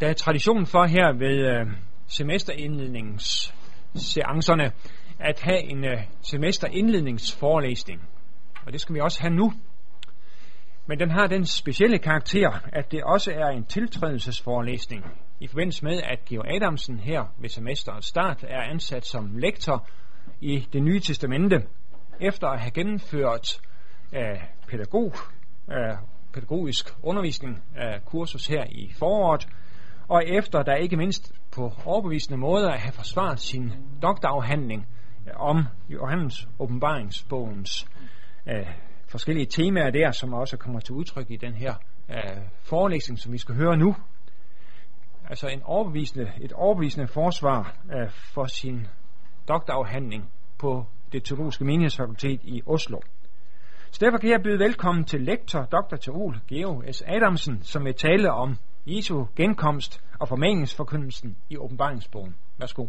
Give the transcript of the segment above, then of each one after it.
Der er tradition for her ved øh, semesterindledningsseancerne at have en øh, semesterindledningsforelæsning. Og det skal vi også have nu. Men den har den specielle karakter, at det også er en tiltrædelsesforelæsning i forbindelse med, at Georg Adamsen her ved semesterets start er ansat som lektor i det nye testamente, efter at have gennemført øh, pædagog, øh, pædagogisk undervisning af kursus her i foråret, og efter der ikke mindst på overbevisende måder at have forsvaret sin doktorafhandling øh, om Johannes åbenbaringsbogens øh, forskellige temaer der, som også kommer til udtryk i den her øh, forelæsning, som vi skal høre nu. Altså en overbevisende, et overbevisende forsvar øh, for sin doktorafhandling på det teologiske menighedsfakultet i Oslo. Så derfor kan jeg byde velkommen til lektor Dr. Teol Geo S. Adamsen, som vil tale om Jesu genkomst og formaningsforkyndelsen i åbenbaringsbogen. Værsgo.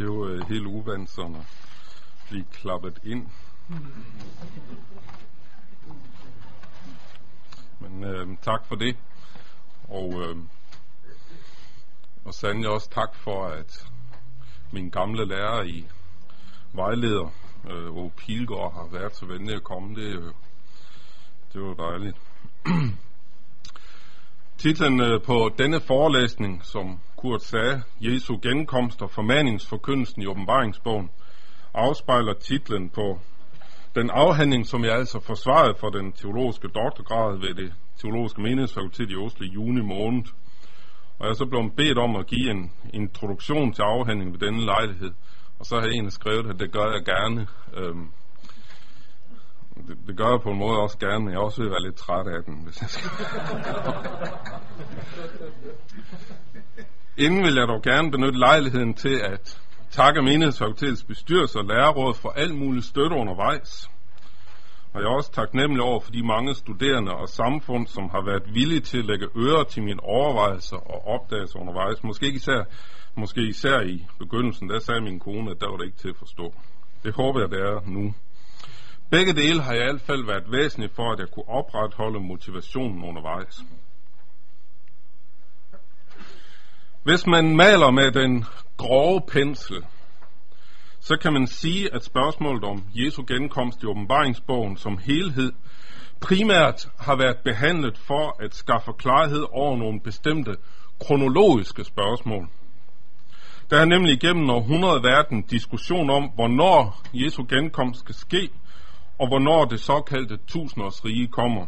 Det er jo øh, helt uvandt sådan at blive klappet ind. Men øh, tak for det. Og, øh, og sandelig også tak for, at min gamle lærer i vejleder, øh, Ove Pilgaard, har været så venlig at komme. Det, øh, det var dejligt. Titlen øh, på denne forelæsning, som Kurt sagde, Jesu genkomst og formaningsforkyndelsen i åbenbaringsbogen, afspejler titlen på den afhandling, som jeg altså forsvarede for den teologiske doktorgrad ved det teologiske menighedsfakultet i Oslo i juni måned. Og jeg er så blevet bedt om at give en introduktion til afhandlingen ved denne lejlighed. Og så har jeg egentlig skrevet, at det gør jeg gerne. Øhm, det, det gør jeg på en måde også gerne, men jeg også vil være lidt træt af den, hvis jeg skal. Inden vil jeg dog gerne benytte lejligheden til at takke menighedsfakultetets bestyrelse og lærerråd for alt muligt støtte undervejs. Og jeg er også taknemmelig over for de mange studerende og samfund, som har været villige til at lægge ører til mine overvejelser og opdagelser undervejs. Måske ikke især, måske især i begyndelsen, der sagde min kone, at der var det ikke til at forstå. Det håber jeg, det er nu. Begge dele har i hvert fald været væsentligt for, at jeg kunne opretholde motivationen undervejs. Hvis man maler med den grove pensel, så kan man sige, at spørgsmålet om Jesu genkomst i åbenbaringsbogen som helhed primært har været behandlet for at skaffe klarhed over nogle bestemte kronologiske spørgsmål. Der er nemlig igennem århundrede verden diskussion om, hvornår Jesu genkomst skal ske, og hvornår det såkaldte tusindårsrige kommer.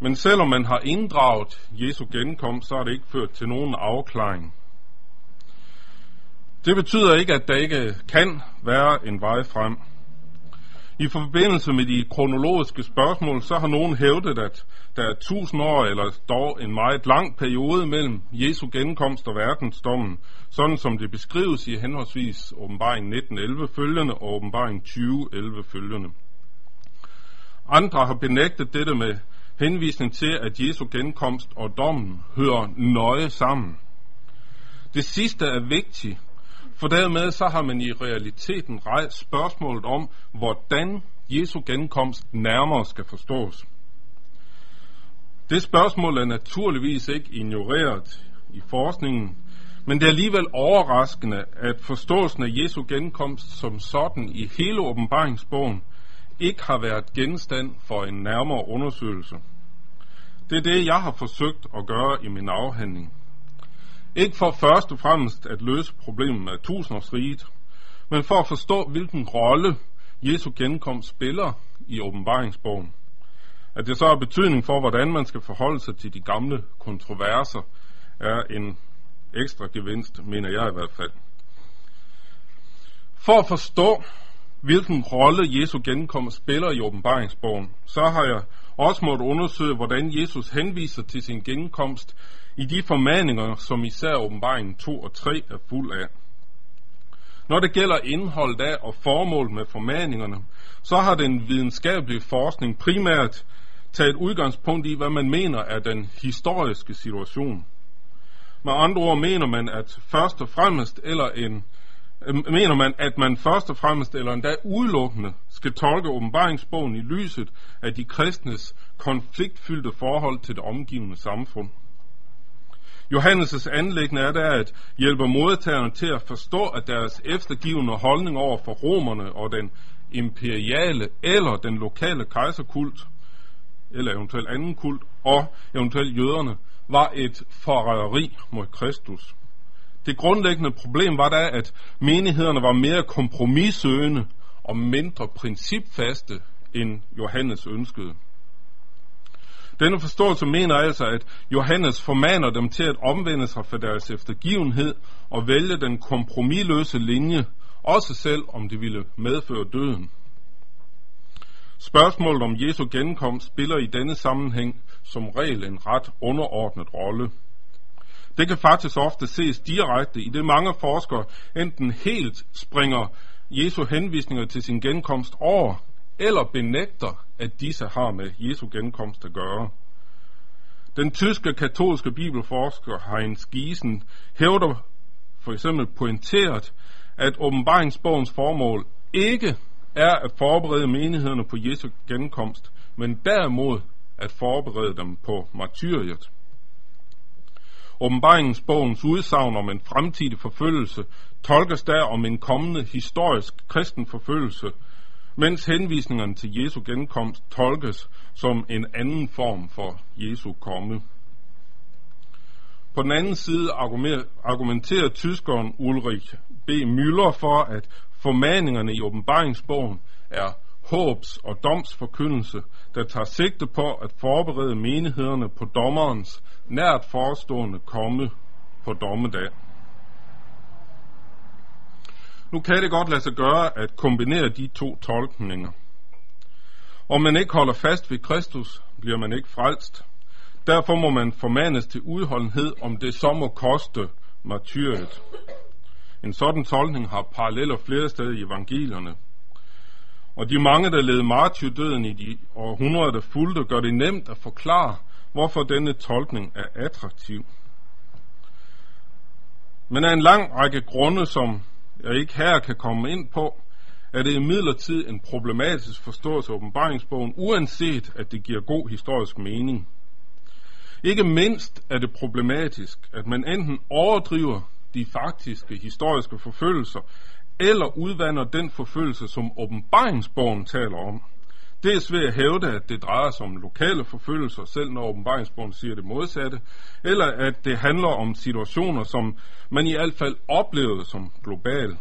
Men selvom man har inddraget Jesu genkomst, så har det ikke ført til nogen afklaring. Det betyder ikke, at der ikke kan være en vej frem. I forbindelse med de kronologiske spørgsmål, så har nogen hævdet, at der er tusind år eller dog en meget lang periode mellem Jesu genkomst og verdensdommen, sådan som det beskrives i henholdsvis åbenbaring 1911 følgende og åbenbaring 2011 følgende. Andre har benægtet dette med henvisning til, at Jesu genkomst og dommen hører nøje sammen. Det sidste er vigtigt, for dermed så har man i realiteten rejst spørgsmålet om, hvordan Jesu genkomst nærmere skal forstås. Det spørgsmål er naturligvis ikke ignoreret i forskningen, men det er alligevel overraskende, at forståelsen af Jesu genkomst som sådan i hele åbenbaringsbogen ikke har været genstand for en nærmere undersøgelse. Det er det, jeg har forsøgt at gøre i min afhandling. Ikke for først og fremmest at løse problemet med tusindårsriget, men for at forstå, hvilken rolle Jesu genkomst spiller i åbenbaringsbogen. At det så har betydning for, hvordan man skal forholde sig til de gamle kontroverser, er en ekstra gevinst, mener jeg i hvert fald. For at forstå, hvilken rolle Jesu genkomst spiller i åbenbaringsbogen, så har jeg også måtte undersøge, hvordan Jesus henviser til sin genkomst i de formaninger, som især åbenbaringen 2 og 3 er fuld af. Når det gælder indholdet af og formål med formaningerne, så har den videnskabelige forskning primært taget udgangspunkt i, hvad man mener er den historiske situation. Med andre ord mener man, at først og fremmest eller en øh, mener man, at man først og fremmest eller endda udelukkende skal tolke åbenbaringsbogen i lyset af de kristnes konfliktfyldte forhold til det omgivende samfund. Johannes' anlæggende er der at hjælpe modtagerne til at forstå, at deres eftergivende holdning over for romerne og den imperiale eller den lokale kejserkult, eller eventuelt anden kult, og eventuelt jøderne, var et forræderi mod Kristus. Det grundlæggende problem var da, at menighederne var mere kompromissøgende og mindre principfaste, end Johannes ønskede. Denne forståelse mener altså, at Johannes formaner dem til at omvende sig for deres eftergivenhed og vælge den kompromilløse linje, også selv om det ville medføre døden. Spørgsmålet om Jesu genkomst spiller i denne sammenhæng som regel en ret underordnet rolle. Det kan faktisk ofte ses direkte i det mange forskere enten helt springer Jesu henvisninger til sin genkomst over, eller benægter, at disse har med Jesu genkomst at gøre. Den tyske katolske bibelforsker Heinz Giesen hævder for eksempel pointeret, at åbenbaringsbogens formål ikke er at forberede menighederne på Jesu genkomst, men derimod at forberede dem på martyriet. Åbenbaringsbogens udsagn om en fremtidig forfølgelse tolkes der om en kommende historisk kristen forfølgelse, mens henvisningerne til Jesu genkomst tolkes som en anden form for Jesu komme. På den anden side argumenterer tyskeren Ulrich B. Müller for, at formaningerne i åbenbaringsbogen er håbs- og domsforkyndelse, der tager sigte på at forberede menighederne på dommerens nært forestående komme på dommedag. Nu kan det godt lade sig gøre at kombinere de to tolkninger. Om man ikke holder fast ved Kristus, bliver man ikke frelst. Derfor må man formanes til udholdenhed, om det så må koste martyret. En sådan tolkning har paralleller flere steder i evangelierne. Og de mange, der led martyrdøden i de århundreder, der fulgte, gør det nemt at forklare, hvorfor denne tolkning er attraktiv. Men af en lang række grunde, som jeg ikke her kan komme ind på, er det imidlertid en problematisk forståelse af åbenbaringsbogen, uanset at det giver god historisk mening. Ikke mindst er det problematisk, at man enten overdriver de faktiske historiske forfølgelser, eller udvander den forfølgelse, som åbenbaringsbogen taler om. Dels ved at hævde, at det drejer sig om lokale forfølgelser, selv når åbenbaringsbogen siger det modsatte, eller at det handler om situationer, som man i hvert fald oplevede som global,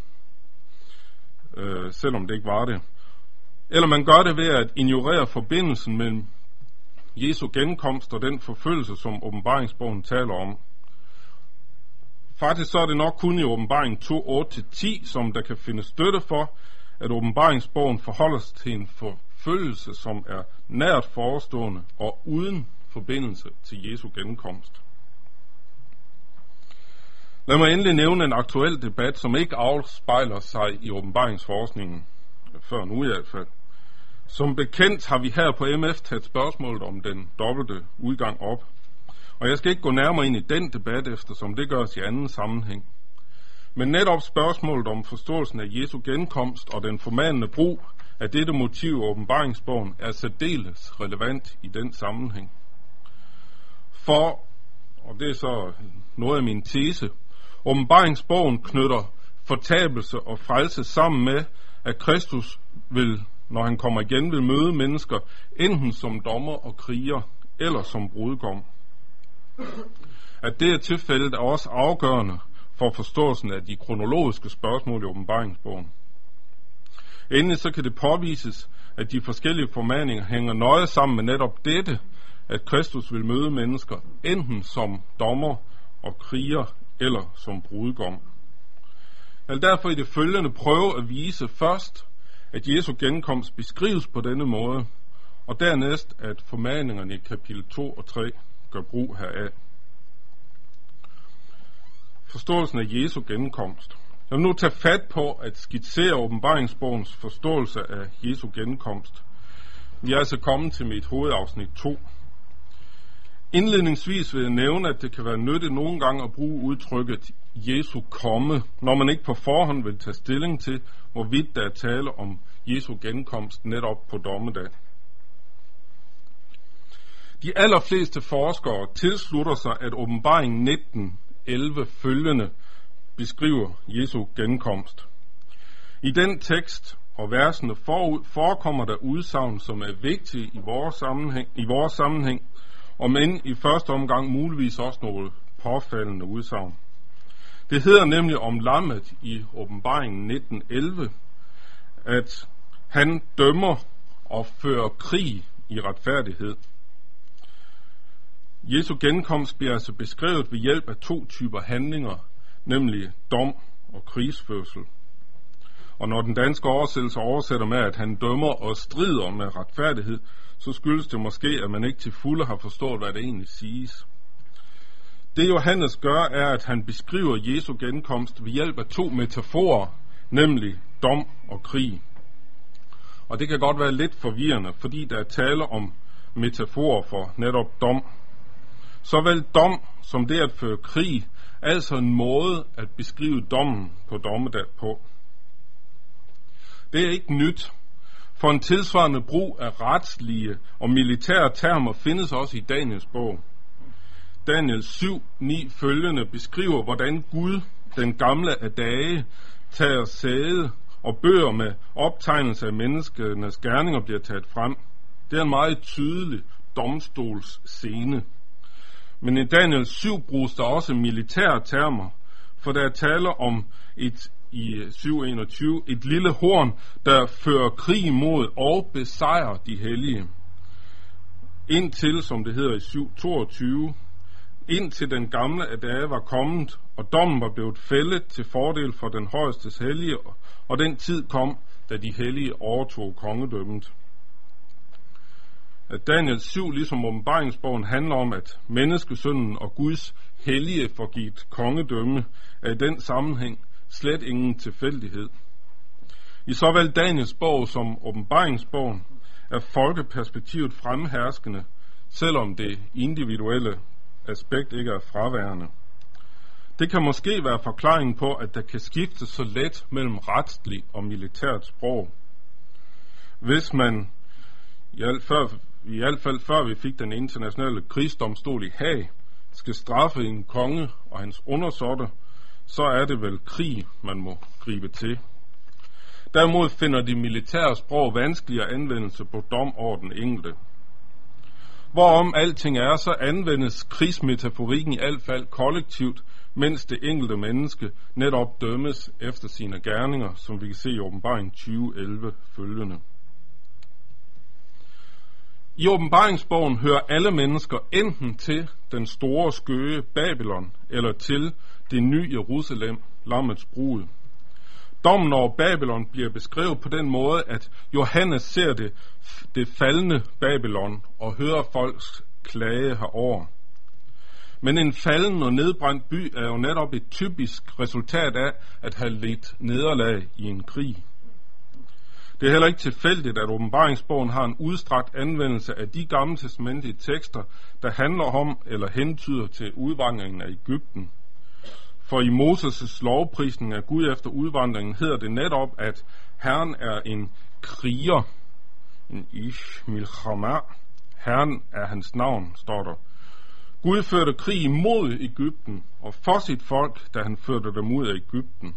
øh, selvom det ikke var det. Eller man gør det ved at ignorere forbindelsen mellem Jesu genkomst og den forfølgelse, som åbenbaringsbogen taler om. Faktisk så er det nok kun i åbenbaring 2, 8-10, som der kan findes støtte for, at åbenbaringsbogen forholder sig til en for, forfølgelse, som er nært forestående og uden forbindelse til Jesu genkomst. Lad mig endelig nævne en aktuel debat, som ikke afspejler sig i åbenbaringsforskningen, før nu i hvert fald. Som bekendt har vi her på MF taget spørgsmålet om den dobbelte udgang op. Og jeg skal ikke gå nærmere ind i den debat, eftersom det gøres i anden sammenhæng. Men netop spørgsmålet om forståelsen af Jesu genkomst og den formandende brug at dette motiv i åbenbaringsbogen er særdeles relevant i den sammenhæng. For, og det er så noget af min tese, åbenbaringsbogen knytter fortabelse og frelse sammen med, at Kristus vil, når han kommer igen, vil møde mennesker enten som dommer og kriger eller som brudgom. At det er tilfældet er også afgørende for forståelsen af de kronologiske spørgsmål i åbenbaringsbogen. Endelig så kan det påvises, at de forskellige formaninger hænger nøje sammen med netop dette, at Kristus vil møde mennesker enten som dommer og kriger eller som brudgom. Jeg vil derfor i det følgende prøve at vise først, at Jesu genkomst beskrives på denne måde, og dernæst at formaningerne i kapitel 2 og 3 gør brug heraf. Forståelsen af Jesu genkomst. Jeg vil nu tage fat på at skitsere åbenbaringsbogens forståelse af Jesu genkomst. Vi er altså kommet til mit hovedafsnit 2. Indledningsvis vil jeg nævne, at det kan være nyttigt nogle gange at bruge udtrykket Jesu komme, når man ikke på forhånd vil tage stilling til, hvorvidt der er tale om Jesu genkomst netop på dommedag. De allerfleste forskere tilslutter sig, at åbenbaring 19, 11 følgende beskriver Jesu genkomst. I den tekst og versene forud forekommer der udsagn, som er vigtige i vores sammenhæng, i vores sammenhæng og men i første omgang muligvis også nogle påfaldende udsagn. Det hedder nemlig om lammet i åbenbaringen 1911, at han dømmer og fører krig i retfærdighed. Jesu genkomst bliver altså beskrevet ved hjælp af to typer handlinger, nemlig dom og krigsførsel. Og når den danske oversættelse oversætter med, at han dømmer og strider med retfærdighed, så skyldes det måske, at man ikke til fulde har forstået, hvad det egentlig siges. Det Johannes gør, er, at han beskriver Jesu genkomst ved hjælp af to metaforer, nemlig dom og krig. Og det kan godt være lidt forvirrende, fordi der er tale om metaforer for netop dom. Såvel dom som det at føre krig, altså en måde at beskrive dommen på dommedag på. Det er ikke nyt, for en tilsvarende brug af retslige og militære termer findes også i Daniels bog. Daniel 7, 9 følgende beskriver, hvordan Gud, den gamle af dage, tager sæde, og bøger med optegnelse af menneskenes gerninger bliver taget frem. Det er en meget tydelig domstolsscene. Men i Daniel 7 bruges der også militære termer, for der er tale om et i 721 et lille horn, der fører krig mod og besejrer de hellige. Indtil, som det hedder i 722, indtil den gamle Adage var kommet, og dommen var blevet fældet til fordel for den højestes hellige, og den tid kom, da de hellige overtog kongedømmet. At Daniel 7, ligesom åbenbaringsbogen, handler om, at menneskesønnen og Guds hellige forgivet kongedømme er i den sammenhæng slet ingen tilfældighed. I såvel Daniels bog som åbenbaringsbogen er folkeperspektivet fremherskende, selvom det individuelle aspekt ikke er fraværende. Det kan måske være forklaringen på, at der kan skifte så let mellem retslig og militært sprog. Hvis man, i alt, før, i hvert fald før vi fik den internationale krigsdomstol i Haag, skal straffe en konge og hans undersorte, så er det vel krig, man må gribe til. Derimod finder de militære sprog vanskeligere anvendelse på dom over den enkelte. Hvorom alting er, så anvendes krigsmetaforikken i alt fald kollektivt, mens det enkelte menneske netop dømmes efter sine gerninger, som vi kan se i åbenbaring 2011 følgende. I åbenbaringsbogen hører alle mennesker enten til den store skøge Babylon, eller til det nye Jerusalem, lammets brud. Dommen over Babylon bliver beskrevet på den måde, at Johannes ser det, det faldende Babylon og hører folks klage herover. Men en falden og nedbrændt by er jo netop et typisk resultat af at have lidt nederlag i en krig. Det er heller ikke tilfældigt, at åbenbaringsbogen har en udstrakt anvendelse af de gamle testamentlige tekster, der handler om eller hentyder til udvandringen af Ægypten. For i Moses' lovprisning af Gud efter udvandringen hedder det netop, at Herren er en kriger, en ish milchama. Herren er hans navn, står der. Gud førte krig mod Ægypten og for sit folk, da han førte dem ud af Ægypten.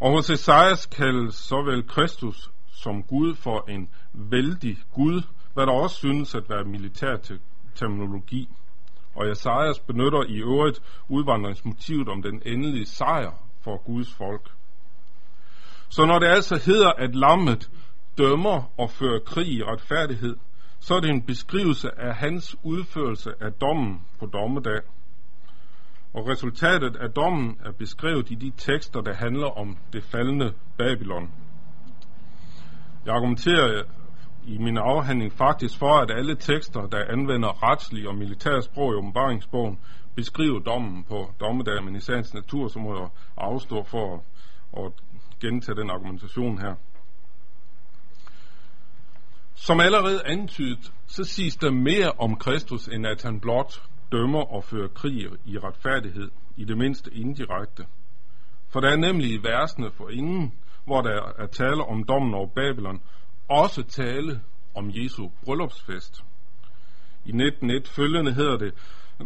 Og hos Esajas kaldes såvel Kristus som Gud for en vældig Gud, hvad der også synes at være militær terminologi. Og Esajas benytter i øvrigt udvandringsmotivet om den endelige sejr for Guds folk. Så når det altså hedder, at lammet dømmer og fører krig i retfærdighed, så er det en beskrivelse af hans udførelse af dommen på dommedag. Og resultatet af dommen er beskrevet i de tekster, der handler om det faldende Babylon. Jeg argumenterer i min afhandling faktisk for, at alle tekster, der anvender retslig og militær sprog i åbenbaringsbogen, beskriver dommen på dommedag, men i sagens natur, så må jeg afstå for at, at gentage den argumentation her. Som allerede antydet, så siges der mere om Kristus, end at han blot dømmer og fører krig i retfærdighed, i det mindste indirekte. For der er nemlig i versene for ingen, hvor der er tale om dommen over Babylon, også tale om Jesu bryllupsfest. I 19.1 følgende hedder det,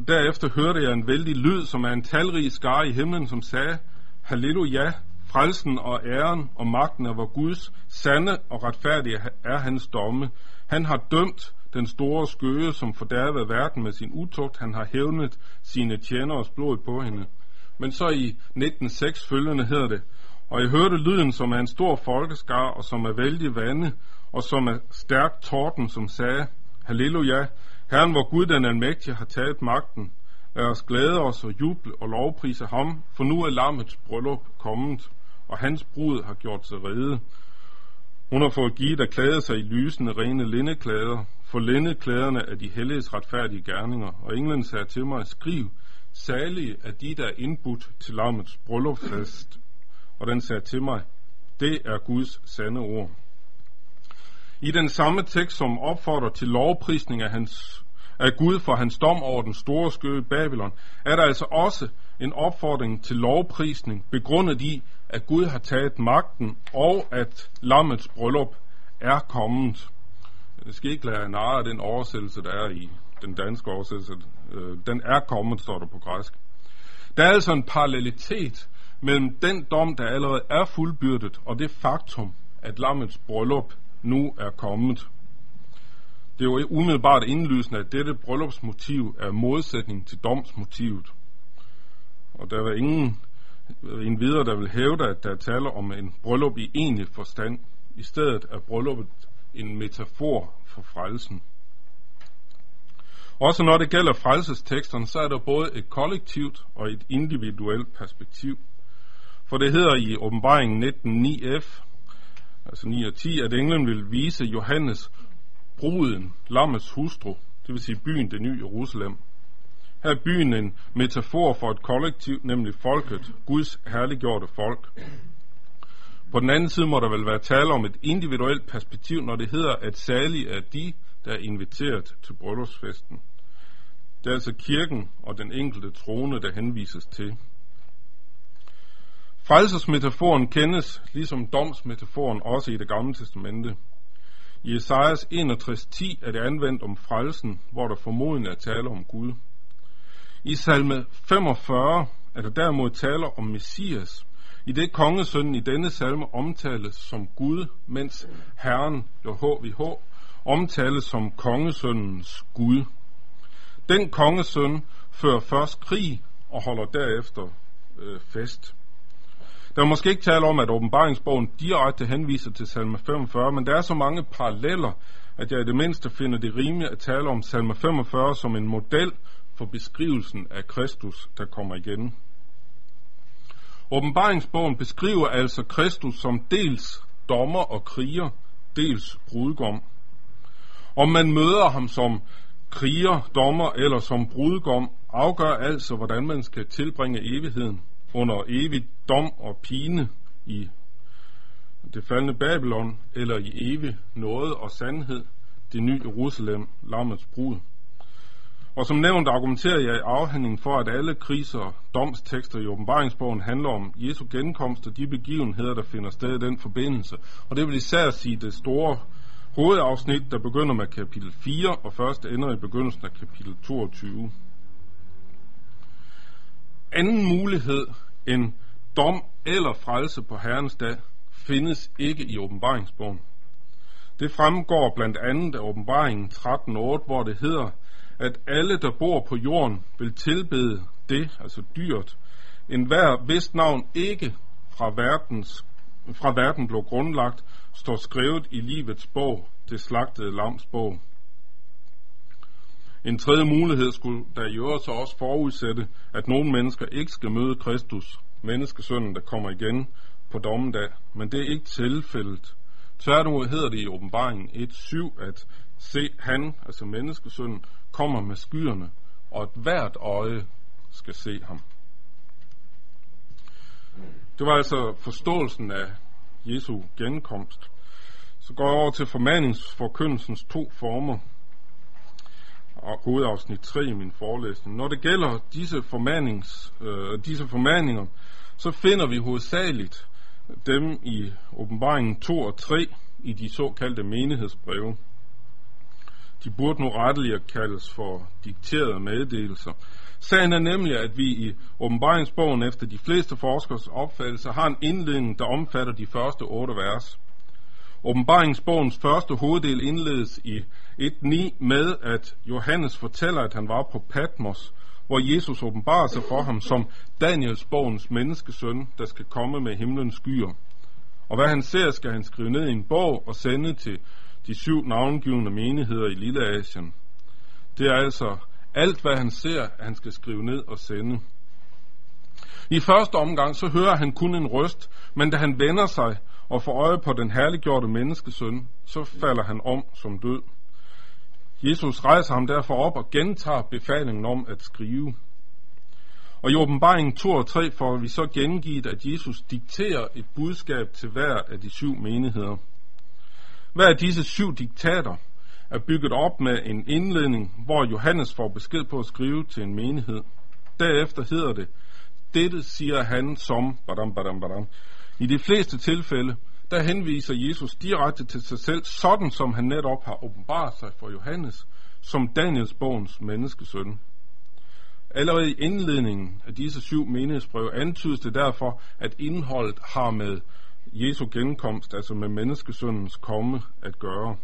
Derefter hørte jeg en vældig lyd, som er en talrig skare i himlen, som sagde, Halleluja, frelsen og æren og magten er vor Guds, sande og retfærdige er hans domme. Han har dømt den store skøge, som fordærvede verden med sin utugt. Han har hævnet sine tjeners blod på hende. Men så i 1906 følgende hedder det, og jeg hørte lyden, som er en stor folkeskar, og som er vældig vande, og som er stærk torden, som sagde, Halleluja, Herren, hvor Gud den almægtige har taget magten. Lad os glæde os og juble og lovprise ham, for nu er lammets bryllup kommet, og hans brud har gjort sig rede. Hun har fået givet at klæde sig i lysende, rene lindeklæder, for lindeklæderne er de helliges retfærdige gerninger, og englen sagde til mig, skriv, salige er de, der er indbudt til lammets bryllupsfest. Og den sagde til mig, det er Guds sande ord. I den samme tekst, som opfordrer til lovprisning af, hans, af Gud for hans dom over den store skøde Babylon, er der altså også en opfordring til lovprisning, begrundet i, at Gud har taget magten, og at lammets bryllup er kommet. Jeg skal ikke lade narre af den oversættelse, der er i den danske oversættelse. Øh, den er kommet, står der på græsk. Der er altså en parallelitet mellem den dom, der allerede er fuldbyrdet, og det faktum, at lammets bryllup nu er kommet. Det er jo umiddelbart indlysende, at dette bryllupsmotiv er modsætning til domsmotivet. Og der er ingen en videre, der vil hævde, at der taler om en bryllup i egentlig forstand. I stedet er brylluppet en metafor for frelsen. Også når det gælder frelsesteksterne, så er der både et kollektivt og et individuelt perspektiv. For det hedder i åbenbaringen 19.9f, altså 9 og 10, at englen vil vise Johannes bruden, lammets hustru, det vil sige byen, det nye Jerusalem. Her er byen en metafor for et kollektiv, nemlig folket, Guds herliggjorte folk. På den anden side må der vel være tale om et individuelt perspektiv, når det hedder, at særlig er de, der er inviteret til bryllupsfesten. Det er altså kirken og den enkelte trone, der henvises til. Frelsesmetaforen kendes, ligesom domsmetaforen, også i det gamle testamente. I Esajas 61.10 er det anvendt om frelsen, hvor der formodentlig er tale om Gud. I salme 45 er der derimod taler om Messias, i det kongesønnen i denne salme omtales som Gud, mens Herren, JHVH, omtales som kongesønnens Gud. Den kongesøn fører først krig og holder derefter øh, fest. Der er måske ikke tale om, at åbenbaringsbogen direkte henviser til salme 45, men der er så mange paralleller, at jeg i det mindste finder det rimeligt at tale om salme 45 som en model for beskrivelsen af Kristus, der kommer igen. Åbenbaringsbogen beskriver altså Kristus som dels dommer og kriger, dels brudgom. Om man møder ham som kriger, dommer eller som brudgom, afgør altså, hvordan man skal tilbringe evigheden under evig dom og pine i det faldende Babylon, eller i evig nåde og sandhed, det nye Jerusalem, lammets brud. Og som nævnt argumenterer jeg i afhandlingen for, at alle kriser domstekster i åbenbaringsbogen handler om Jesu genkomst og de begivenheder, der finder sted i den forbindelse. Og det vil især sige det store hovedafsnit, der begynder med kapitel 4 og først ender i begyndelsen af kapitel 22. Anden mulighed end dom eller frelse på Herrens dag findes ikke i åbenbaringsbogen. Det fremgår blandt andet af åbenbaringen 13.8, hvor det hedder, at alle, der bor på jorden, vil tilbede det, altså dyret, en hver vist navn ikke fra, verdens, fra verden blev grundlagt, står skrevet i livets bog, det slagtede lams bog. En tredje mulighed skulle der i øvrigt så også forudsætte, at nogle mennesker ikke skal møde Kristus, menneskesønnen, der kommer igen på dommedag, men det er ikke tilfældet. Tværtimod hedder det i åbenbaringen 1.7, at se han, altså menneskesønnen, kommer med skyerne, og et hvert øje skal se ham. Det var altså forståelsen af Jesu genkomst. Så går jeg over til formaningsforkyndelsens to former. Og hovedafsnit 3 i min forelæsning. Når det gælder disse, formanings, øh, disse formaninger, så finder vi hovedsageligt dem i åbenbaringen 2 og 3 i de såkaldte menighedsbreve. De burde nu retteligt kaldes for dikterede meddelelser. Sagen er nemlig, at vi i åbenbaringsbogen efter de fleste forskers opfattelse har en indledning, der omfatter de første otte vers. Åbenbaringsbogens første hoveddel indledes i 1.9 med, at Johannes fortæller, at han var på Patmos, hvor Jesus åbenbarer sig for ham som Daniels bogens menneskesøn, der skal komme med himlens skyer. Og hvad han ser, skal han skrive ned i en bog og sende til de syv navngivende menigheder i Lille Asien. Det er altså alt, hvad han ser, han skal skrive ned og sende. I første omgang så hører han kun en røst, men da han vender sig og får øje på den herliggjorte menneskesøn, så falder han om som død. Jesus rejser ham derfor op og gentager befalingen om at skrive. Og i åbenbaringen 2 og 3 får vi så gengivet, at Jesus dikterer et budskab til hver af de syv menigheder. Hver af disse syv diktater er bygget op med en indledning, hvor Johannes får besked på at skrive til en menighed. Derefter hedder det, dette siger han som, badam, badam, badam. I de fleste tilfælde, der henviser Jesus direkte til sig selv, sådan som han netop har åbenbart sig for Johannes, som Daniels bogens menneskesøn. Allerede i indledningen af disse syv menighedsbreve antydes det derfor, at indholdet har med Jesu genkomst, altså med menneskesøndens komme, at gøre.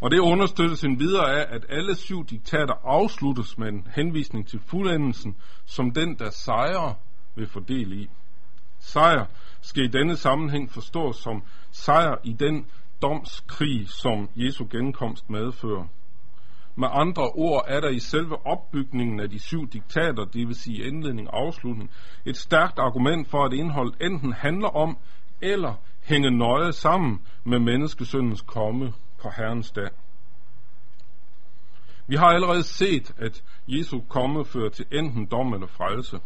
Og det understøttes en videre af, at alle syv diktater afsluttes med en henvisning til fuldendelsen, som den, der sejrer, vil fordele i. Sejr skal i denne sammenhæng forstås som sejr i den domskrig, som Jesu genkomst medfører. Med andre ord er der i selve opbygningen af de syv diktater, det vil sige indledning og afslutning, et stærkt argument for, at indholdet enten handler om eller hænge nøje sammen med menneskesyndens komme på Herrens dag. Vi har allerede set, at Jesu komme fører til enten dom eller frelse.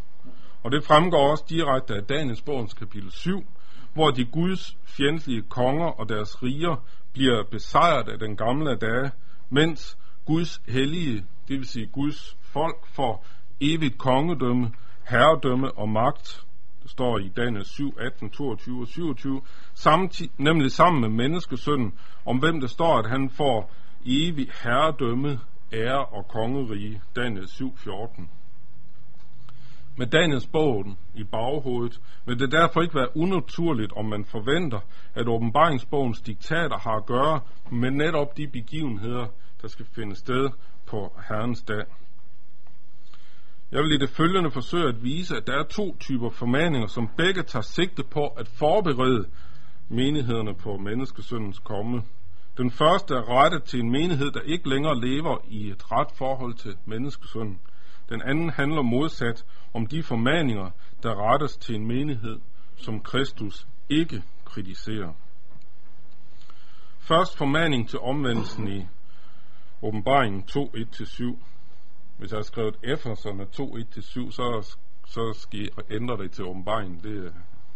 Og det fremgår også direkte af Daniels bogens kapitel 7, hvor de Guds fjendtlige konger og deres riger bliver besejret af den gamle dage, mens Guds hellige, det vil sige Guds folk, får evigt kongedømme, herredømme og magt. Står i Daniel 7, 18, 22 og 27, samtid, nemlig sammen med menneskesønnen, om hvem det står, at han får evig herredømme, ære og kongerige. Daniel 7, 14. Med Daniels bogen i baghovedet vil det derfor ikke være unaturligt, om man forventer, at åbenbaringsbogens diktater har at gøre med netop de begivenheder, der skal finde sted på Herrens dag. Jeg vil i det følgende forsøge at vise, at der er to typer formaninger, som begge tager sigte på at forberede menighederne på menneskesøndens komme. Den første er rettet til en menighed, der ikke længere lever i et ret forhold til menneskesønnen. Den anden handler modsat om de formaninger, der rettes til en menighed, som Kristus ikke kritiserer. Først formaning til omvendelsen i åbenbaringen 2, 1-7. Hvis jeg har skrevet Efeserne 2, 1-7, så, så skal I ændre det til åbenbaringen. Det,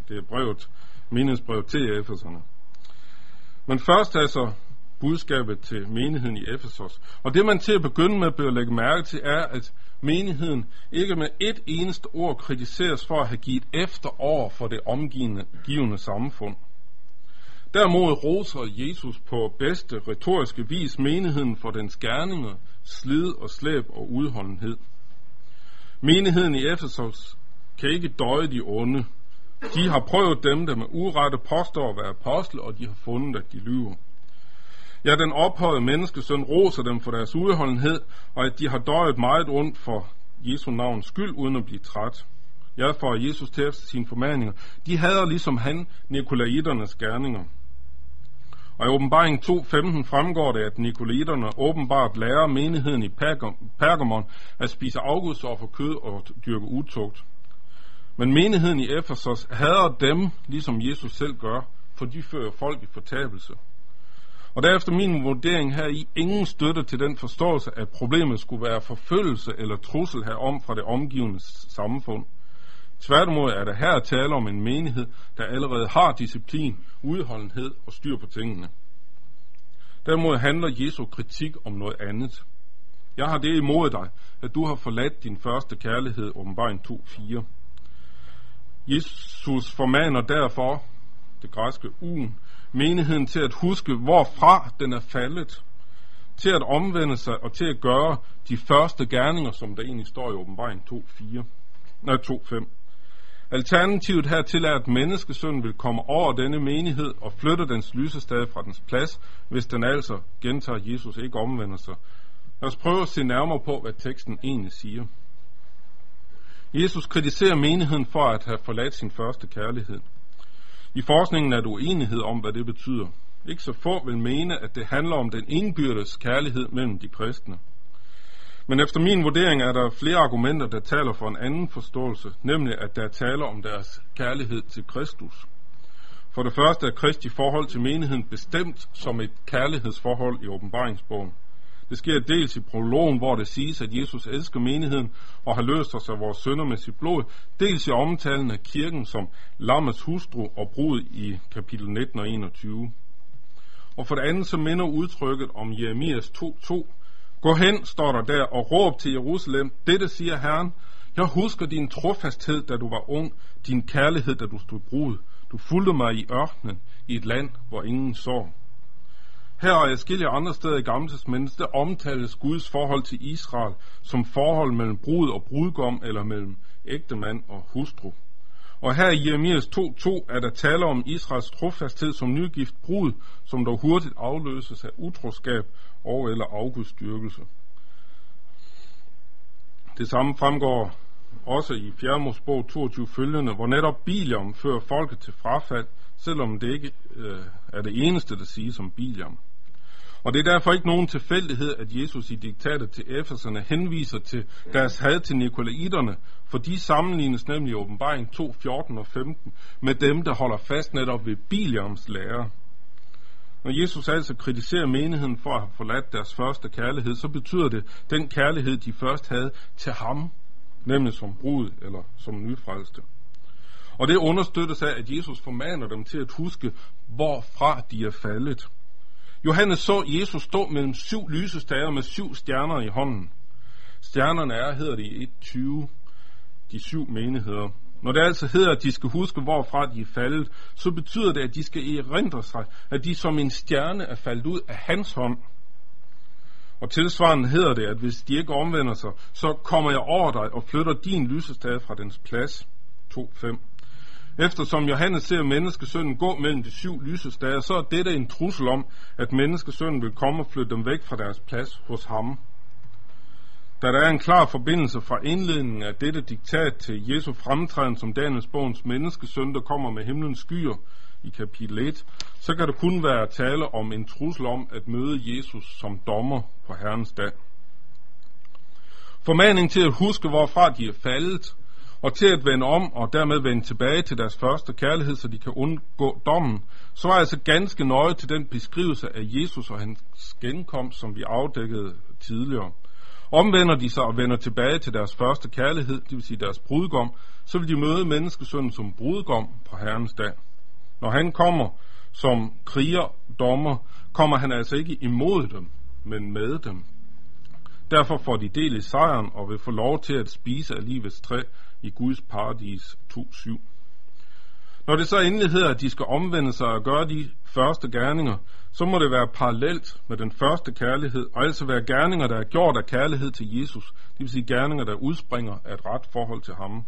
det er brevet, menighedsbrevet til Efeserne. Men først altså budskabet til menigheden i Efesos. Og det man til at begynde med bør lægge mærke til, er, at menigheden ikke med et eneste ord kritiseres for at have givet efter over for det omgivende samfund. Derimod roser Jesus på bedste retoriske vis menigheden for dens gerninger, slid og slæb og udholdenhed. Menigheden i Efesos kan ikke døje de onde. De har prøvet dem, der med urette påstår at være apostle, og de har fundet, at de lyver. Ja, den ophøjede menneskesøn roser dem for deres udholdenhed, og at de har døjet meget ondt for Jesu navns skyld, uden at blive træt. Ja, for Jesus til efter sine formaninger. De hader ligesom han Nikolaiternes gerninger. Og i åbenbaring 2.15 fremgår det, at Nikolaiterne åbenbart lærer menigheden i Pergamon at spise afgudsoffer, kød og dyrke utugt. Men menigheden i Efesos hader dem, ligesom Jesus selv gør, for de fører folk i fortabelse. Og derefter min vurdering her i ingen støtte til den forståelse, at problemet skulle være forfølgelse eller trussel herom fra det omgivende samfund. Tværtimod er der her tale om en menighed, der allerede har disciplin, udholdenhed og styr på tingene. Derimod handler Jesu kritik om noget andet. Jeg har det imod dig, at du har forladt din første kærlighed, åbenbaring 2.4. Jesus formaner derfor, det græske ugen, menigheden til at huske, hvorfra den er faldet, til at omvende sig og til at gøre de første gerninger, som der egentlig står i åbenbaring 2.4. Nej, 2.5. Alternativet hertil er, at menneskesønnen vil komme over denne menighed og flytte dens lysestad fra dens plads, hvis den altså gentager Jesus ikke omvender sig. Lad os prøve at se nærmere på, hvad teksten egentlig siger. Jesus kritiserer menigheden for at have forladt sin første kærlighed. I forskningen er der uenighed om, hvad det betyder. Ikke så få vil mene, at det handler om den indbyrdes kærlighed mellem de kristne. Men efter min vurdering er der flere argumenter, der taler for en anden forståelse, nemlig at der taler om deres kærlighed til Kristus. For det første er Kristi forhold til menigheden bestemt som et kærlighedsforhold i åbenbaringsbogen. Det sker dels i prologen, hvor det siges, at Jesus elsker menigheden og har løst os af vores sønder med sit blod, dels i omtalen af kirken som lammets hustru og brud i kapitel 19 og 21. Og for det andet så minder udtrykket om Jeremias 2.2. Gå hen, står der der, og råb til Jerusalem. Dette siger Herren. Jeg husker din trofasthed, da du var ung, din kærlighed, da du stod brud. Du fulgte mig i ørkenen, i et land, hvor ingen så. Her og adskillige andre steder i Gamle Testamentet, omtales Guds forhold til Israel som forhold mellem brud og brudgom, eller mellem ægtemand og hustru. Og her i Jeremias 2.2 er der tale om Israels trofasthed som nygift brud, som dog hurtigt afløses af utroskab og eller afgudstyrkelse. Det samme fremgår også i 4. Mosebog 22 følgende, hvor netop Biliam fører folket til frafald, selvom det ikke øh, er det eneste, der siges om Biliam. Og det er derfor ikke nogen tilfældighed, at Jesus i diktatet til Efeserne henviser til deres had til nikolaiterne, for de sammenlignes nemlig i åbenbaring 2, 14 og 15 med dem, der holder fast netop ved Biliams lære. Når Jesus altså kritiserer menigheden for at have forladt deres første kærlighed, så betyder det den kærlighed, de først havde til ham, nemlig som brud eller som nyfrelste. Og det understøttes af, at Jesus formaner dem til at huske, hvorfra de er faldet. Johannes så Jesus stå mellem syv lysestager med syv stjerner i hånden. Stjernerne er, hedder det i 1.20, de syv menigheder. Når det altså hedder, at de skal huske, hvorfra de er faldet, så betyder det, at de skal erindre sig, at de som en stjerne er faldet ud af hans hånd. Og tilsvarende hedder det, at hvis de ikke omvender sig, så kommer jeg over dig og flytter din lysestad fra dens plads. 2.5. Eftersom Johannes ser menneskesønnen gå mellem de syv lysestager, så er dette en trussel om, at menneskesønnen vil komme og flytte dem væk fra deres plads hos ham. Da der er en klar forbindelse fra indledningen af dette diktat til Jesu fremtræden som Daniels bogens menneskesøn, der kommer med himlens skyer i kapitel 1, så kan det kun være tale om en trussel om at møde Jesus som dommer på Herrens dag. Formaning til at huske, hvorfra de er faldet, og til at vende om og dermed vende tilbage til deres første kærlighed, så de kan undgå dommen, så var altså ganske nøje til den beskrivelse af Jesus og hans genkomst, som vi afdækkede tidligere. Omvender de sig og vender tilbage til deres første kærlighed, det vil sige deres brudgom, så vil de møde menneskesønnen som brudgom på Herrens dag. Når han kommer som kriger, dommer, kommer han altså ikke imod dem, men med dem. Derfor får de del i sejren og vil få lov til at spise af livets træ i Guds paradis 2.7. Når det så endelig hedder, at de skal omvende sig og gøre de første gerninger, så må det være parallelt med den første kærlighed, og altså være gerninger, der er gjort af kærlighed til Jesus, det vil sige gerninger, der udspringer af et ret forhold til ham.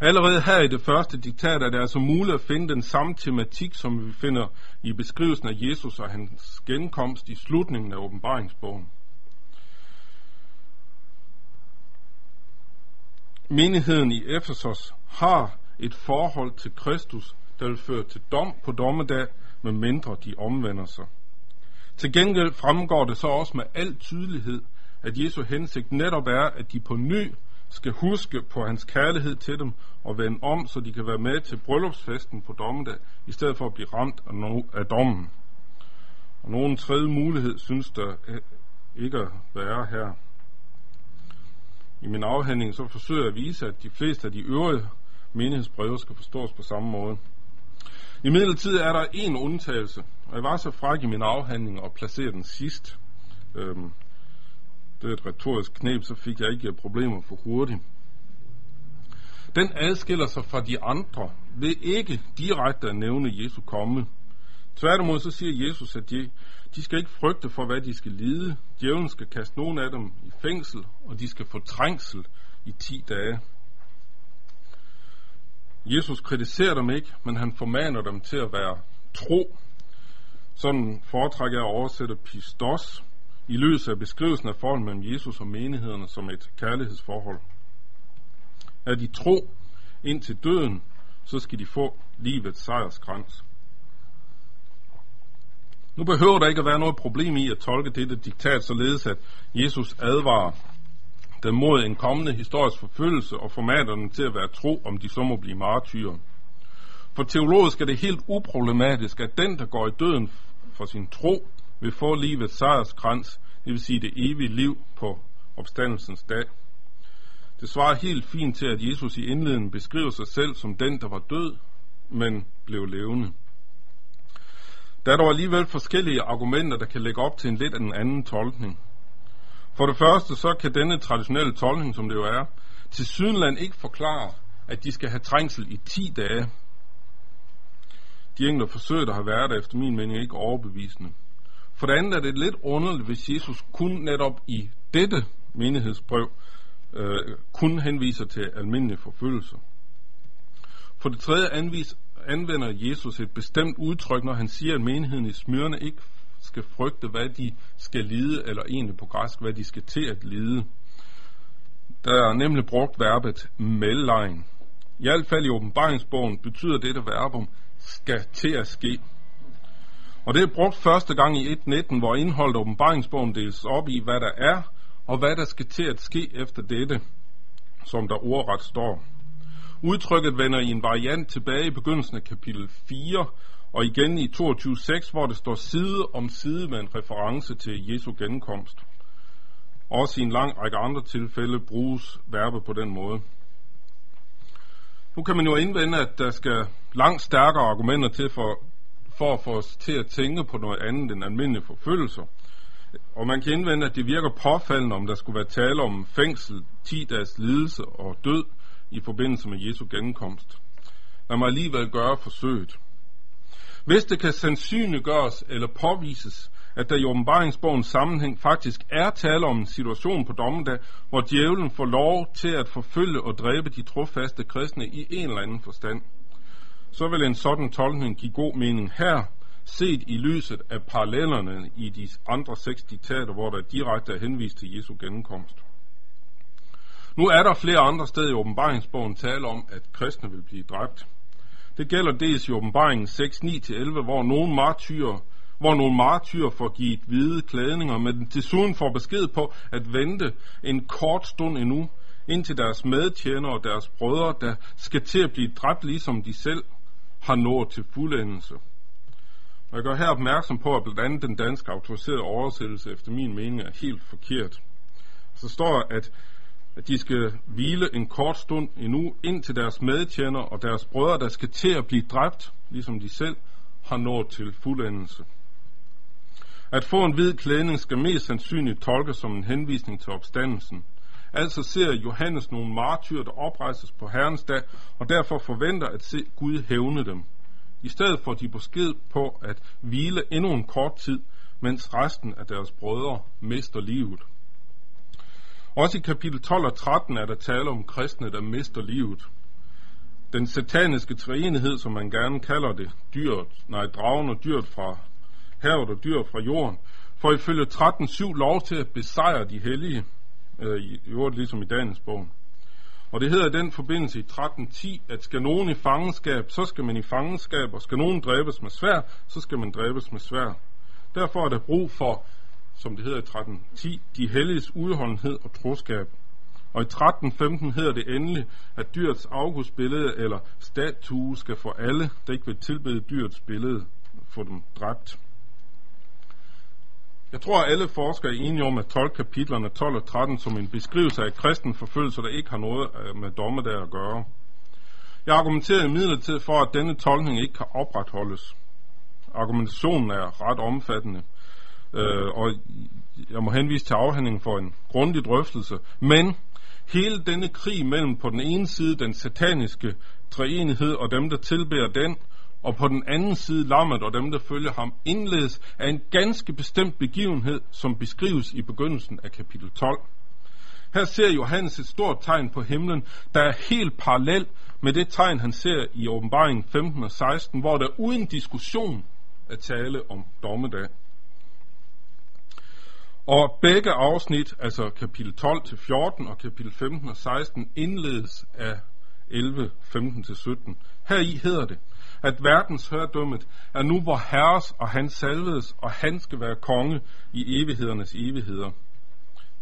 Allerede her i det første diktat er det altså muligt at finde den samme tematik, som vi finder i beskrivelsen af Jesus og hans genkomst i slutningen af åbenbaringsbogen. Menigheden i Efesos har et forhold til Kristus, der vil føre til dom på dommedag, med mindre de omvender sig. Til gengæld fremgår det så også med al tydelighed, at Jesu hensigt netop er, at de på ny skal huske på hans kærlighed til dem og vende om, så de kan være med til bryllupsfesten på dommedag, i stedet for at blive ramt af, no- af dommen. Og nogen tredje mulighed synes der eh, ikke at være her. I min afhandling så forsøger jeg at vise, at de fleste af de øvrige menighedsbreve skal forstås på samme måde. I midlertid er der en undtagelse, og jeg var så fræk i min afhandling og placere den sidst. Øhm, det er et retorisk knep, så fik jeg ikke problemer for hurtigt. Den adskiller sig fra de andre ved ikke direkte at nævne Jesu komme. Tværtimod så siger Jesus, at de, de skal ikke frygte for, hvad de skal lide. Djævlen skal kaste nogen af dem i fængsel, og de skal få trængsel i 10 dage. Jesus kritiserer dem ikke, men han formaner dem til at være tro. Sådan foretrækker jeg at oversætte pistos i løs af beskrivelsen af forholdet mellem Jesus og menighederne som et kærlighedsforhold. Er de tro ind til døden, så skal de få livets sejrskrans. Nu behøver der ikke at være noget problem i at tolke dette diktat således, at Jesus advarer dem mod en kommende historisk forfølgelse og formater dem til at være tro, om de så må blive martyrer. For teologisk er det helt uproblematisk, at den, der går i døden for sin tro, vil få livets sejrskrans, det vil sige det evige liv på opstandelsens dag. Det svarer helt fint til, at Jesus i indledningen beskriver sig selv som den, der var død, men blev levende. Der er dog alligevel forskellige argumenter, der kan lægge op til en lidt af en anden tolkning. For det første, så kan denne traditionelle tolkning, som det jo er, til Sydenland ikke forklare, at de skal have trængsel i 10 dage. De enkelte forsøg, der har været der, efter min mening ikke overbevisende. For det andet er det lidt underligt, hvis Jesus kun netop i dette menighedsbrev øh, kun henviser til almindelige forfølgelser. For det tredje anvis, anvender Jesus et bestemt udtryk, når han siger, at menigheden i Smyrne ikke skal frygte, hvad de skal lide, eller egentlig på græsk, hvad de skal til at lide. Der er nemlig brugt verbet mellejen. I hvert fald i åbenbaringsbogen betyder dette verbum skal til at ske. Og det er brugt første gang i 1.19, hvor indholdet af åbenbaringsbogen deles op i, hvad der er, og hvad der skal til at ske efter dette, som der ordret står. Udtrykket vender i en variant tilbage i begyndelsen af kapitel 4, og igen i 22.6, hvor det står side om side med en reference til Jesu genkomst. Også i en lang række andre tilfælde bruges verbet på den måde. Nu kan man jo indvende, at der skal langt stærkere argumenter til for, for at få os til at tænke på noget andet end almindelige forfølgelser. Og man kan indvende, at det virker påfaldende, om der skulle være tale om fængsel, 10 dages lidelse og død i forbindelse med Jesu genkomst. Lad mig alligevel gøre forsøget. Hvis det kan sandsynliggøres eller påvises, at der i åbenbaringsbogens sammenhæng faktisk er tale om en situation på dommedag, hvor djævlen får lov til at forfølge og dræbe de trofaste kristne i en eller anden forstand, så vil en sådan tolkning give god mening her, set i lyset af parallellerne i de andre seks diktater, hvor der direkte er henvist til Jesu genkomst. Nu er der flere andre steder i åbenbaringsbogen tale om, at kristne vil blive dræbt. Det gælder dels i åbenbaringen 6.9-11, hvor nogle martyrer hvor nogle martyrer får givet hvide klædninger, men desuden får besked på at vente en kort stund endnu, indtil deres medtjenere og deres brødre, der skal til at blive dræbt, ligesom de selv har nået til fuldendelse. Og jeg gør her opmærksom på, at blandt andet den danske autoriserede oversættelse efter min mening er helt forkert. Så står at at de skal hvile en kort stund endnu, indtil deres medtjener og deres brødre, der skal til at blive dræbt, ligesom de selv har nået til fuldendelse. At få en hvid klædning skal mest sandsynligt tolkes som en henvisning til opstandelsen. Altså ser Johannes nogle martyrer, der oprejses på Herrens dag, og derfor forventer at se Gud hævne dem. I stedet får de besked på at hvile endnu en kort tid, mens resten af deres brødre mister livet. Også i kapitel 12 og 13 er der tale om kristne, der mister livet. Den sataniske treenighed, som man gerne kalder det, dyret, nej, dragen og dyret fra havet og dyret fra jorden, får ifølge 13.7 lov til at besejre de hellige, øh, i øvrigt ligesom i dagens bog. Og det hedder i den forbindelse i 13.10, at skal nogen i fangenskab, så skal man i fangenskab, og skal nogen dræbes med svær, så skal man dræbes med svær. Derfor er der brug for som det hedder i 13.10, de helliges udholdenhed og troskab. Og i 13.15 hedder det endelig, at dyrets afgudsbillede eller statue skal for alle, der ikke vil tilbede dyrets billede, få dem dræbt. Jeg tror, at alle forskere er enige om at 12 kapitlerne 12 og 13 som en beskrivelse af kristen forfølgelse, der ikke har noget øh, med dommedag at gøre. Jeg argumenterer imidlertid for, at denne tolkning ikke kan opretholdes. Argumentationen er ret omfattende, øh, og jeg må henvise til afhandlingen for en grundig drøftelse. Men hele denne krig mellem på den ene side den sataniske treenighed og dem, der tilbærer den, og på den anden side lammet og dem, der følger ham, indledes af en ganske bestemt begivenhed, som beskrives i begyndelsen af kapitel 12. Her ser Johannes et stort tegn på himlen, der er helt parallel med det tegn, han ser i åbenbaringen 15 og 16, hvor der uden diskussion er tale om dommedag. Og begge afsnit, altså kapitel 12 til 14 og kapitel 15 og 16, indledes af 11, 15 til 17. Her i hedder det, at verdens hørdømmet er nu vor herres og hans salvedes, og han skal være konge i evighedernes evigheder.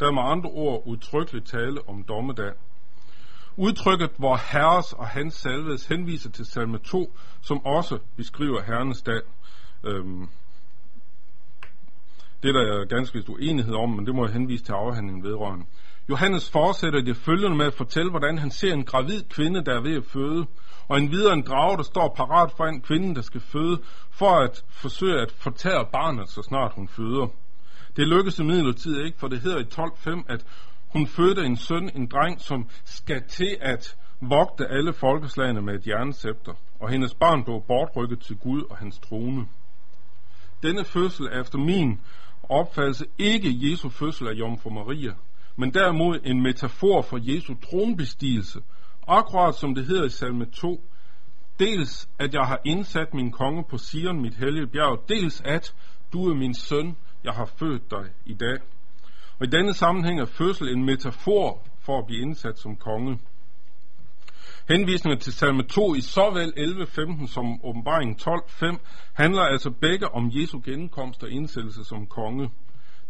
Der er med andre ord udtrykkeligt tale om dommedag. Udtrykket, vor herres og hans salvedes henviser til salme 2, som også beskriver herrenes dag. Øhm, det er der ganske vist uenighed om, men det må jeg henvise til afhandlingen vedrørende. Johannes fortsætter det følgende med at fortælle, hvordan han ser en gravid kvinde, der er ved at føde, og en videre en drage, der står parat for en kvinde, der skal føde, for at forsøge at fortære barnet, så snart hun føder. Det lykkes imidlertid ikke, for det hedder i 12.5, at hun fødte en søn, en dreng, som skal til at vogte alle folkeslagene med et jernscepter, og hendes barn blev bortrykket til Gud og hans trone. Denne fødsel er efter min opfattelse ikke Jesu fødsel af Jomfru Maria, men derimod en metafor for Jesu tronbestigelse, akkurat som det hedder i salme 2. Dels at jeg har indsat min konge på Sion, mit hellige bjerg, dels at du er min søn, jeg har født dig i dag. Og i denne sammenhæng er fødsel en metafor for at blive indsat som konge. Henvisninger til salme 2 i såvel 11.15 som åbenbaring 12.5 handler altså begge om Jesu genkomst og indsættelse som konge.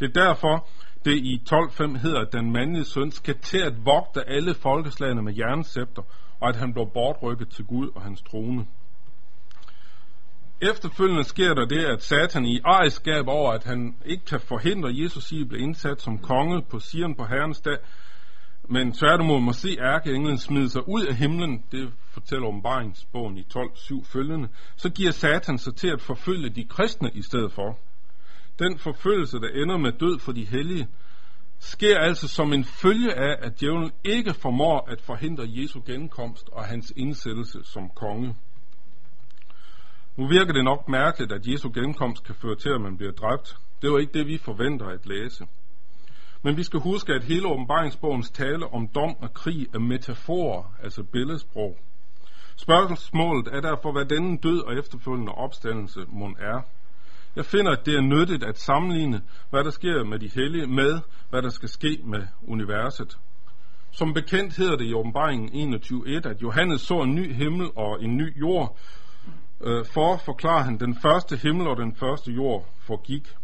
Det er derfor, det i 12.5 hedder, at den mandlige søn skal til at vogte alle folkeslagene med jernscepter, og at han bliver bortrykket til Gud og hans trone. Efterfølgende sker der det, at Satan i ejerskab over, at han ikke kan forhindre Jesus i at blive indsat som konge på Sion på Herrens dag, men tværtimod må se ærkeenglen smide sig ud af himlen, det fortæller åbenbaringsbogen i 12.7 følgende, så giver Satan sig til at forfølge de kristne i stedet for. Den forfølgelse, der ender med død for de hellige, sker altså som en følge af, at djævlen ikke formår at forhindre Jesu genkomst og hans indsættelse som konge. Nu virker det nok mærkeligt, at Jesu genkomst kan føre til, at man bliver dræbt. Det er ikke det, vi forventer at læse. Men vi skal huske, at hele åbenbaringsbogens tale om dom og krig er metaforer, altså billedsprog. Spørgsmålet er derfor, hvad denne død og efterfølgende opstandelse må er. Jeg finder, at det er nyttigt at sammenligne, hvad der sker med de hellige, med hvad der skal ske med universet. Som bekendt hedder det i åbenbaringen 21.1, at Johannes så en ny himmel og en ny jord. Øh, for forklarer han, den første himmel og den første jord forgik.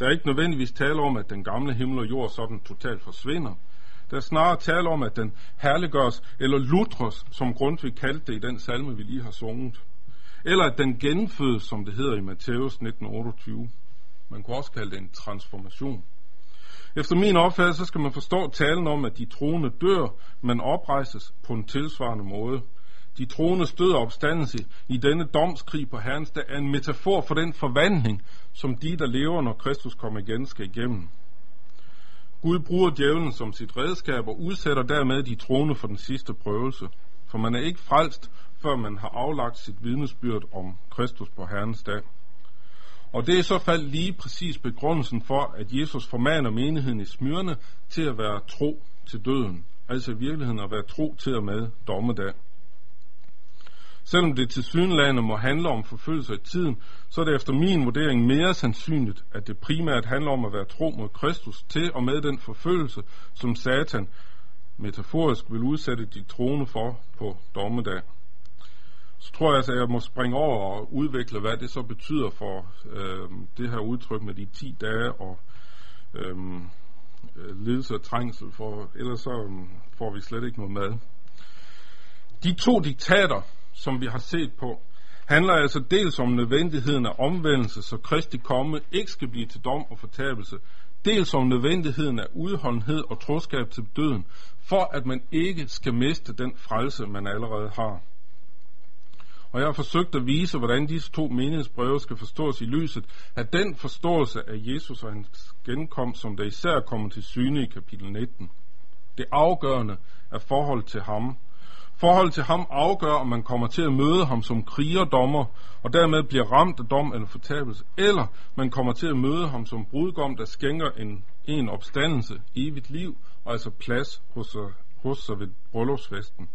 Der er ikke nødvendigvis tale om, at den gamle himmel og jord sådan totalt forsvinder. Der er snarere tale om, at den herliggøres, eller lutres, som Grundtvig kaldte det i den salme, vi lige har sunget. Eller at den genfødes, som det hedder i Matthæus 1928. Man kunne også kalde det en transformation. Efter min opfattelse, skal man forstå talen om, at de troende dør, men oprejses på en tilsvarende måde. De troende stød og opstandelse i denne domskrig på Herrens dag er en metafor for den forvandling, som de, der lever, når Kristus kommer igen, skal igennem. Gud bruger djævlen som sit redskab og udsætter dermed de troende for den sidste prøvelse. For man er ikke frelst, før man har aflagt sit vidnesbyrd om Kristus på Herrens dag. Og det er i så fald lige præcis begrundelsen for, at Jesus formaner menigheden i Smyrne til at være tro til døden. Altså i virkeligheden at være tro til og med dommedag. Selvom det til synlande må handle om forfølgelse i tiden, så er det efter min vurdering mere sandsynligt, at det primært handler om at være tro mod Kristus til og med den forfølgelse, som Satan metaforisk vil udsætte de troende for på dommedag. Så tror jeg, altså, at jeg må springe over og udvikle, hvad det så betyder for øh, det her udtryk med de 10 dage og øh, øh, lidelse og trængsel, for ellers så øh, får vi slet ikke noget mad. De to diktater, som vi har set på, handler altså dels om nødvendigheden af omvendelse, så Kristi komme ikke skal blive til dom og fortabelse, dels om nødvendigheden af udholdenhed og troskab til døden, for at man ikke skal miste den frelse, man allerede har. Og jeg har forsøgt at vise, hvordan disse to menighedsbreve skal forstås i lyset af den forståelse af Jesus og hans genkomst, som der især kommer til syne i kapitel 19. Det afgørende er forhold til ham. Forhold til ham afgør, om man kommer til at møde ham som krigerdommer, og dermed bliver ramt af dom eller fortabelse, eller man kommer til at møde ham som brudgom, der skænker en, en opstandelse, evigt liv, og altså plads hos, hos sig ved bryllupsfesten.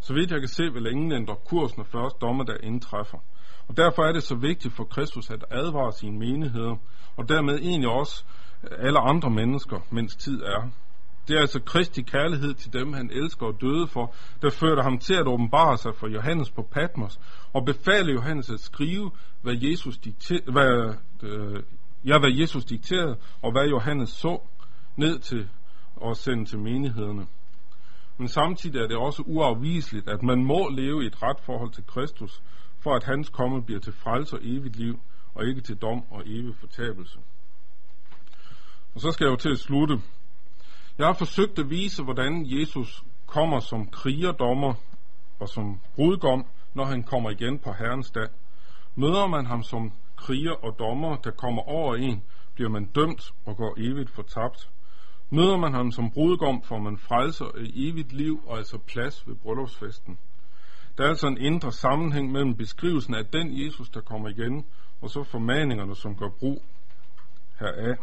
Så vidt jeg kan se, vil ingen ændre kurs, når først dommedag indtræffer. Og derfor er det så vigtigt for Kristus at advare sine menigheder, og dermed egentlig også alle andre mennesker, mens tid er. Det er altså Kristi kærlighed til dem, han elsker og døde for, der førte ham til at åbenbare sig for Johannes på Patmos, og befale Johannes at skrive, hvad Jesus, dikter, hvad, øh, ja, hvad Jesus dikterede, og hvad Johannes så, ned til og sende til menighederne. Men samtidig er det også uafviseligt, at man må leve i et ret forhold til Kristus, for at hans komme bliver til frelse og evigt liv, og ikke til dom og evig fortabelse. Og så skal jeg jo til at slutte. Jeg har forsøgt at vise, hvordan Jesus kommer som krigerdommer og som brudgom, når han kommer igen på Herrens dag. Møder man ham som kriger og dommer, der kommer over en, bliver man dømt og går evigt fortabt. Møder man ham som brudgom, får man frelse og evigt liv og altså plads ved bryllupsfesten. Der er altså en indre sammenhæng mellem beskrivelsen af den Jesus, der kommer igen, og så formaningerne, som gør brug heraf.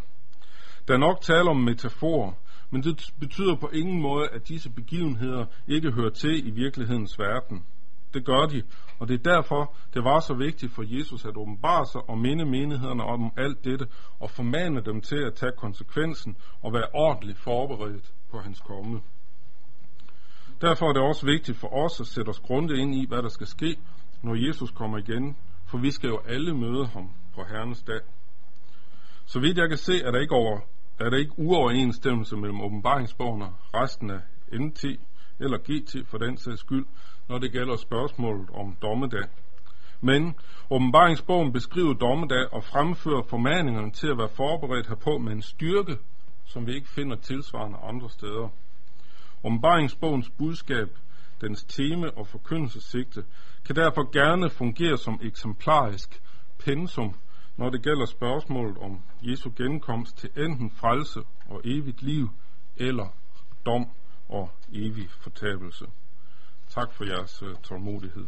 Der er nok tale om metafor, men det betyder på ingen måde, at disse begivenheder ikke hører til i virkelighedens verden. Det gør de, og det er derfor, det var så vigtigt for Jesus at åbenbare sig og minde menighederne om alt dette, og formane dem til at tage konsekvensen og være ordentligt forberedt på hans komme. Derfor er det også vigtigt for os at sætte os grundigt ind i, hvad der skal ske, når Jesus kommer igen, for vi skal jo alle møde ham på Herrens dag. Så vidt jeg kan se, er der ikke, over, er der ikke uoverensstemmelse mellem åbenbaringsbogen og resten af NT, eller GT for den sags skyld, når det gælder spørgsmålet om dommedag. Men åbenbaringsbogen beskriver dommedag og fremfører formaningerne til at være forberedt herpå med en styrke, som vi ikke finder tilsvarende andre steder. Åbenbaringsbogens budskab, dens tema og forkyndelsessigte, kan derfor gerne fungere som eksemplarisk pensum, når det gælder spørgsmålet om Jesu genkomst til enten frelse og evigt liv, eller dom og evig fortabelse. Tak for jeres øh, tålmodighed.